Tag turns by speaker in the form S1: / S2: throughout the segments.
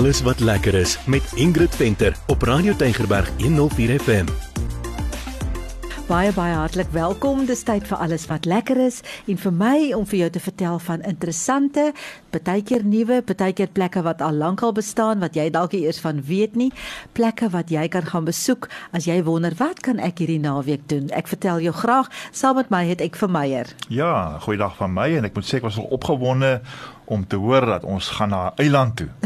S1: alles wat lekker is met Ingrid Venter op Radio Tygerberg 104 FM.
S2: Baie baie hartlik welkom. Dis tyd vir alles wat lekker is en vir my om vir jou te vertel van interessante, partykeer nuwe, partykeer plekke wat al lankal bestaan wat jy dalk eers van weet nie, plekke wat jy kan gaan besoek as jy wonder wat kan ek hierdie naweek doen. Ek vertel jou graag. Saam met my het ek vir Meyer.
S3: Ja, goeiedag van my en ek moet sê ek was al opgewonde om te hoor dat ons gaan na 'n eiland toe.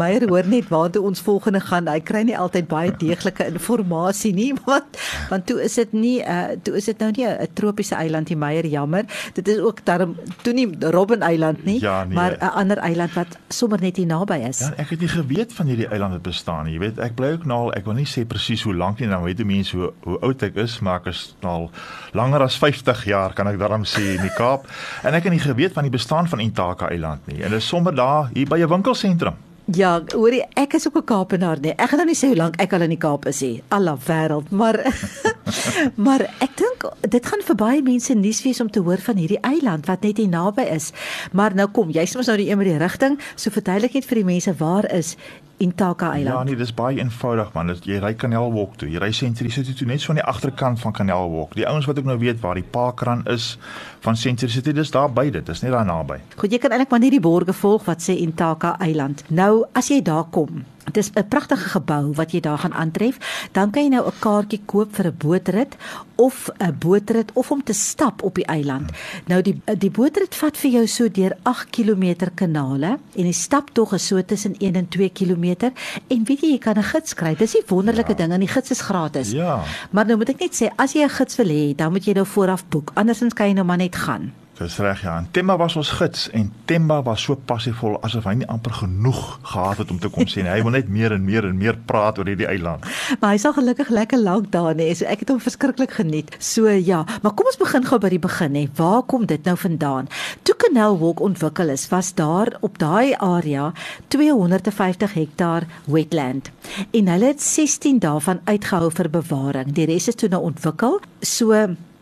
S2: Meyer hoor net waar toe ons volgende gaan. Hy kry nie altyd baie deeglike inligting nie, want want toe is dit nie uh toe is dit nou nie 'n tropiese eiland nie, Meyer, jammer. Dit is ook daarom toe nie Robben Eiland nie,
S3: ja, nee.
S2: maar 'n ander eiland wat sommer net hier naby is.
S3: Ja, ek het nie geweet van hierdie eiland wat bestaan nie. Jy weet, ek bly ook nou al, ek wil nie sê presies hoe lank nie, nou weet die mense hoe hoe oud ek is, maar ek is nou al langer as 50 jaar kan ek daarom sê in die Kaap. En ek het nie geweet van die bestaan van Intaka Eiland nie. En dit is sommer daar hier by 'n winkelsentrum.
S2: Ja, hoorie, ek is ook 'n Kaapenaar nie. Ek gaan nou nie sê hoe lank ek al in die Kaap is nie. Alla wêreld, maar maar ek dink dit gaan vir baie mense nuus wees om te hoor van hierdie eiland wat net hier naby is. Maar nou kom, jy's mos nou die een met die rigting, so verduidelik net vir die mense waar is Intaka Eiland.
S3: Ja nee, dis baie eenvoudig man. Dit jy ry Canal Walk toe. Jy ry Century City toe net so aan die agterkant van Canal Walk. Die ouens wat ook nou weet waar die Parkrun is van Century City, dis daar by dit. Dis net daar naby.
S2: Goed, jy kan eintlik maar net die borge volg wat sê Intaka Eiland. Nou, as jy daar kom, Dit is 'n pragtige gebou wat jy daar gaan aantref. Dan kan jy nou 'n kaartjie koop vir 'n bootrit of 'n bootrit of om te stap op die eiland. Nou die die bootrit vat vir jou so deur 8 km kanale en die staptog is so tussen 1 en 2 km. En weet jy, jy kan 'n gids kry. Dis die wonderlike ja. ding en die gids is gratis.
S3: Ja.
S2: Maar nou moet ek net sê, as jy 'n gids wil hê, dan moet jy nou vooraf boek. Andersins kan jy nou maar net gaan.
S3: Dis reg ja. En Temba was ons gids en Temba was so passievol asof hy nie amper genoeg gehad het om te kom sien. Hy wil net meer en meer en meer praat oor hierdie eiland.
S2: Maar hy's al gelukkig lekker lank daar nê. So ek het hom verskriklik geniet. So ja, maar kom ons begin gou by die begin nê. Waar kom dit nou vandaan? Toe Canal Walk ontwikkel is, was daar op daai area 250 hektaar wetland. En hulle het 16 daarvan uitgehou vir bewaring. Die res is toe nou ontwikkel. So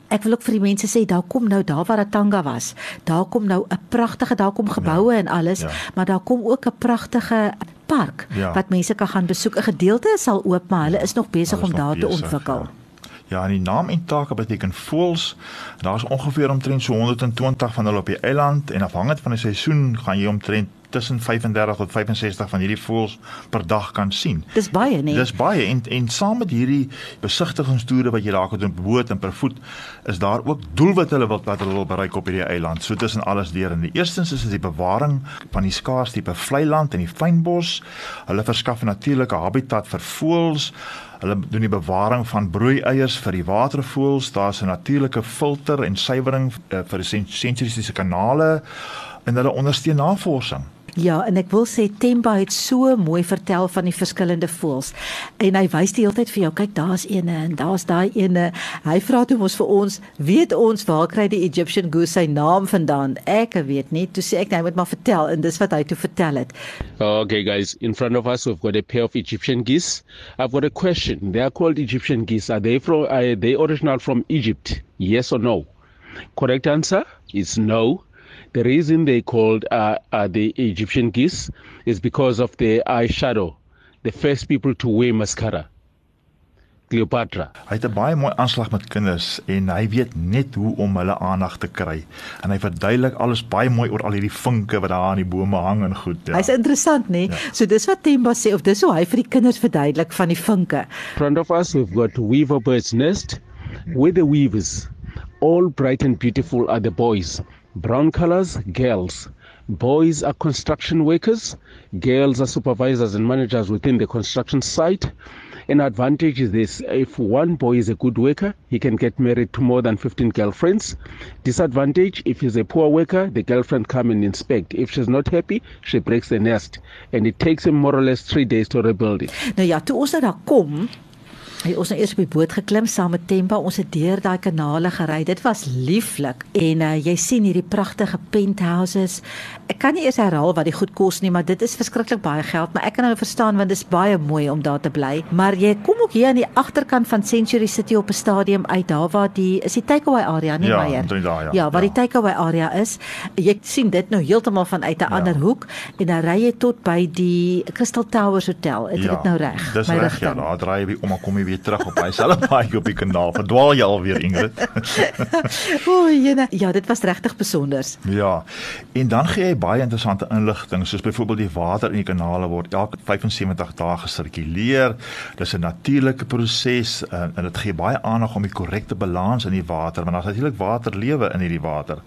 S2: Ek wil ook vir die mense sê daar kom nou daar waar Atanga was. Daar kom nou 'n pragtige daar kom geboue ja, en alles, ja. maar daar kom ook 'n pragtige park ja. wat mense kan gaan besoek. 'n Gedeelte is al oop, maar hulle is nog besig om daar bezig, te ontwikkel. Ja.
S3: Ja, en die naam Intaka beteken voëls. Daar's ongeveer omtrent so 120 van hulle op die eiland en afhangend van die seisoen gaan jy omtrent tussen 35 tot 65 van hierdie voëls per dag kan sien.
S2: Dis baie, nee.
S3: Dis baie en en saam met hierdie besigtigingstoere wat jy daar kan doen per boot en per voet, is daar ook doelwitte hulle wil wat hulle wil bereik op hierdie eiland. So tussen alles deur en die eerstens is dit die bewaring van die skaars tipe vlei land en die fynbos. Hulle verskaf 'n natuurlike habitat vir voëls. Hulle doen die bewaring van broeieiers vir die watervoëls. Daar's 'n natuurlike filter en suiwering uh, vir die sensiese kanale en hulle ondersteun navorsing.
S2: Ja, en ek wil sê Temba het so mooi vertel van die verskillende voëls. En hy wys die hele tyd vir jou, kyk, daar's eene en daar's daai eene. Hy vra toe mos vir ons, weet ons waar kry die Egyptian goose sy naam vandaan? Ek weet nie. Toe sê ek net moet maar vertel en dis wat hy toe vertel het.
S4: Okay guys, in front of us we've got a pair of Egyptian geese. I've got a question. They are called Egyptian geese. Are they from are they original from Egypt? Yes or no? Correct answer is no. The reason they called uh, uh, the Egyptian geese is because of the eyeshadow. The first people to wear mascara. Cleopatra.
S3: Hy het 'n baie mooi aanslag met kinders en hy weet net hoe om hulle aandag te kry. En hy verduidelik alles baie mooi oor al hierdie vinke wat daar aan die bome hang en goed.
S2: Ja. Hy's interessant, né? Nee? Ja. So dis wat Temba sê of dis hoe hy vir die kinders verduidelik van die vinke.
S4: Front of us we've got weaver bird's nest with the weavers. All bright and beautiful are the boys. Brown colors, girls. Boys are construction workers. Girls are supervisors and managers within the construction site. An advantage is this if one boy is a good worker, he can get married to more than 15 girlfriends. Disadvantage if he's a poor worker, the girlfriend come and inspect. If she's not happy, she breaks the nest. And it takes him more or less three days to rebuild it.
S2: Nou ja, toe ons nou Het ons nou eers op die boot geklim saam met Temba. Ons het deur daai kanale gery. Dit was lieflik. En uh, jy sien hierdie pragtige penthouses. Ek kan nie eers herhaal wat die goed kos nie, maar dit is verskriklik baie geld, maar ek kan nou verstaan want dit is baie mooi om daar te bly. Maar jy kom ook hier aan die agterkant van Century City op 'n stadium uit, daar waar die is die takeaway area, nie
S3: Ja, omtrent daar, ja.
S2: Ja, waar
S3: Ja.
S2: die takeaway area is. Jy sien dit nou heeltemal vanuit 'n
S3: Ja.
S2: ander hoek en dan ry jy tot by die Crystal Towers Hotel. Het ek dit nou reg?
S3: Dis reg ja, daar draai jy om kom jy weer terug op hy selfe paadjie op die kanaal. Verdwaal jy alweer Ingrid?
S2: O, jene. Ja, dit was regtig besonder.
S3: Ja. En dan gee hy baie interessante inligting soos byvoorbeeld die water in die kanale word elke 75 dae gesirkuleer. Dis 'n natuurlike proses en, en dit gee baie aandag om die korrekte balans in die water want daar's natuurlik waterlewe in hierdie water.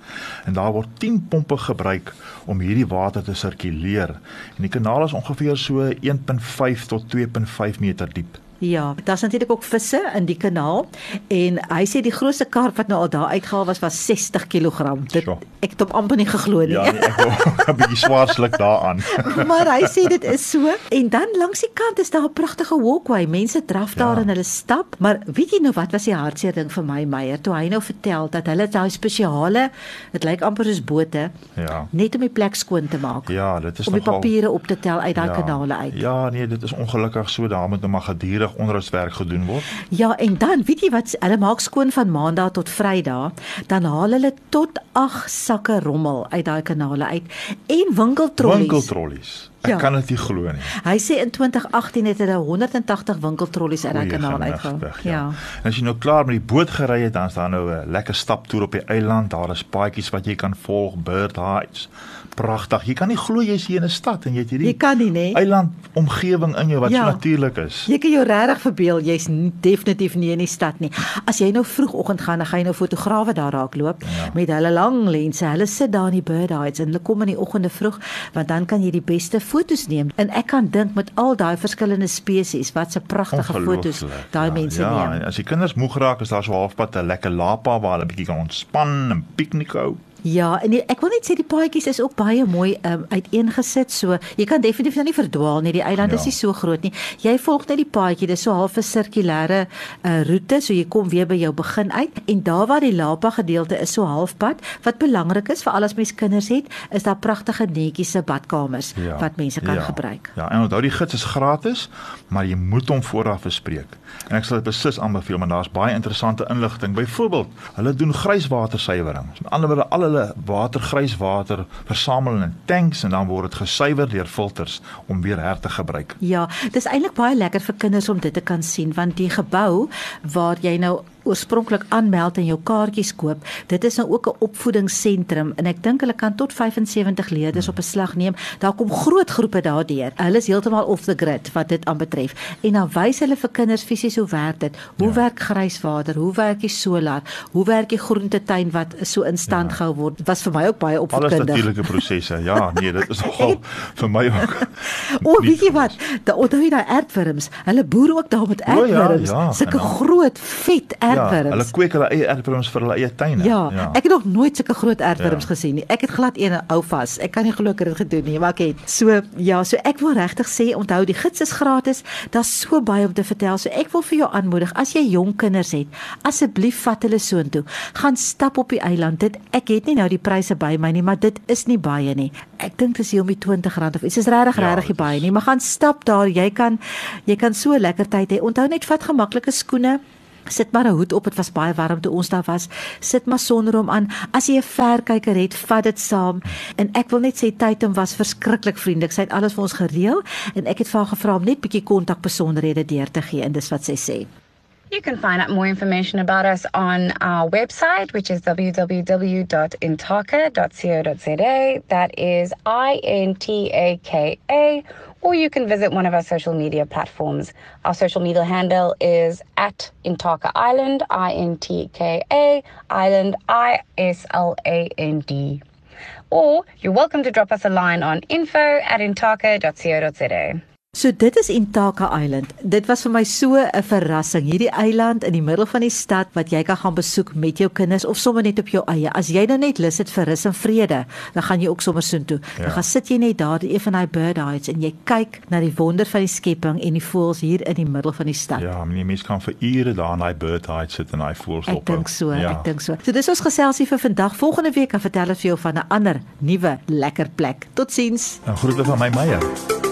S3: En daar word 10 pompe gebruik om hierdie water te sirkuleer. En die kanaal is ongeveer so 1.5 tot 2.5 meter diep.
S2: Ja, daar's natuurlik ook visse in die kanaal en hy sê die grootste karp wat nou al daar uitgehaal was was 60 kg. Dit
S3: Sjoe.
S2: ek het hom amper nie geglo nie.
S3: Ja, nee, ek wou 'n bietjie swaar sluk daaraan.
S2: maar hy sê dit is so. En dan langs die kant is daar 'n pragtige walkway. Mense draf daar
S3: Ja.
S2: en hulle stap. Maar weet jy nou wat was die hartseer ding vir my Meyer toe hy nou vertel dat hulle daai spesiale, dit lyk amper soos bote,
S3: Ja.
S2: net om die plek skoon te maak.
S3: Ja, dit is
S2: om die
S3: nogal
S2: papiere op te tel uit daai kanale uit.
S3: Ja, nee, dit is ongelukkig so daar moet nou maar gedurig onderhoudswerk gedoen word.
S2: Ja, en dan weet jy wat hulle maak skoon van Maandag tot Vrydag, dan haal hulle tot 8 sakke rommel uit daai kanale uit en winkeltrollies.
S3: Winkeltrollies. Ek
S2: Ja.
S3: kan dit nie glo nie.
S2: Hy sê in 2018 het hulle 180 winkeltrollies uit daai kanaal
S3: genigtig,
S2: uitgehaal.
S3: Ja. En as jy nou klaar met die boot gery het, dan is daar nou 'n lekker staptoer op die eiland. Daar is paadjies wat jy kan volg, bird heights. Pragtig. Jy kan nie glo jy's hier in 'n stad en jy het hierdie
S2: Jy kan nie, nê?
S3: eiland omgewing in jou wat
S2: Ja.
S3: so natuurlik is.
S2: Jy kan jou regtig verbeel jy's definitief nie in die stad nie. As jy nou vroegoggend gaan, dan gaan jy nou fotograwe daar raakloop ja. met hulle lang lense. Hulle sit daar in die bird heights en hulle kom in die oggende vroeg want dan kan jy die beste fotos neem. En ek kan dink met al daai verskillende spesies, wat 'n pragtige fotos daai
S3: ja,
S2: mense
S3: ja,
S2: neem.
S3: en as die kinders moeg raak, is daar so halfpad 'n lekker lapa waar hulle bietjie kan ontspan en piknik hou.
S2: Ja, en die, ek wil net sê die paadjies is ook baie mooi um, uiteengesit. So jy kan definitief nou nie verdwaal nie. Die eiland
S3: Ja.
S2: is nie so groot nie. Jy volg net die paadjie. Dis so half 'n sirkulêre uh, roete, so jy kom weer by jou begin uit. En daar waar die Lapa gedeelte is so halfpad, wat belangrik is vir al ons mens kinders het, is daar pragtige netjies se badkamers
S3: Ja,
S2: wat mense kan
S3: ja,
S2: gebruik.
S3: Ja, en onthou die gids is gratis, maar jy moet hom vooraf bespreek. En ek sal dit beslis aanbeveel want daar's baie interessante inligting. Byvoorbeeld, hulle doen grijswatersuiwering. Met ander woorde, al hulle water, grijswater versamel in tanks en dan word dit gesuiwer deur filters om weer her te gebruik.
S2: Ja, dis eintlik baie lekker vir kinders om dit te kan sien want die gebou waar jy nou oorspronklik aanmeld en jou kaartjies koop, dit is nou ook 'n opvoedingsentrum en ek dink hulle kan tot 75 leerders op 'n slag neem. Daar kom groot groepe daardeur. Hulle is heeltemal off the grid wat dit aanbetref. En dan wys hulle vir kinders fisies hoe werk dit? Hoe ja. werk grijswater? Hoe werk die solar? Hoe werk die groentetuin wat so in stand ja. gehou word? Was vir my ook baie
S3: Alles
S2: opvoedkundig.
S3: natuurlike prosesse. Ja, nee, dit is nogal vir my ook.
S2: O, weet jy wat? Da onthou jy daai aardwurms? Hulle boer ook daar met
S3: ja,
S2: aardwurms.
S3: ja,
S2: Sulke
S3: en dan-
S2: groot vet
S3: Ja, hulle kweek hulle eie aardwurms vir hulle eie tuine.
S2: Ja, ja, ek het nog nooit sulke groot aardwurms
S3: Ja.
S2: ja. gesien nie. Ek het glad een hou vas. Ek kan nie glo ek het dit gedoen nie, maar ek het. So ja, so ek wil regtig sê onthou die gids is gratis. Daar's so baie om te vertel. So ek wil vir jou aanmoedig as jy jong kinders het, asseblief vat hulle soontoe. Gaan stap op die eiland. Dit ek het nie nou die pryse by my nie, maar dit is nie baie nie. Ek dink dit is hier om die R20 of iets. Dit is regtig
S3: Ja,
S2: regtig
S3: dit
S2: baie nie, maar gaan stap daar. Jy kan jy kan so lekker tyd hê. Onthou net vat gemaklike skoene. Sit maar 'n hoed op, dit was baie warm toe ons daar was. Sit maar sonnerom aan. As jy 'n verkyker het, vat dit saam. En ek wil net sê Taitum was verskriklik vriendelik. Sy het alles vir ons gereël en ek het vir haar gevra om net bietjie kontakbesonderhede deur te gee en dis wat sy sê.
S5: You can find out more information about us on our website, which is www.intaka.co.za. That is I N T A K A. Or you can visit one of our social media platforms. Our social media handle is at Intaka Island, I N T K A, Island, I S L A N D. Or you're welcome to drop us a line on info at intaka.co.za.
S2: So dit is Intaka Island. Dit was vir my so 'n verrassing. Hierdie eiland in die middel van die stad wat jy kan gaan besoek met jou kinders of sommer net op jou eie. As jy nou net lus het vir rus en vrede, dan gaan jy ook sommer soontoe. Ja. Dan gaan sit jy net daar in een van daai bird hides en jy kyk na die wonder van die skepping en die voëls hier in die middel van die stad.
S3: Ja, meneer mens kan vir ure daar in daai bird hide sit en daai voëls
S2: op. Ek dink so, ja. ek dink so. So dis ons geselsie vir vandag. Volgende week kan vertel ons vir jou van 'n ander nuwe lekker plek. Totsiens.
S3: En groete van my Meyer.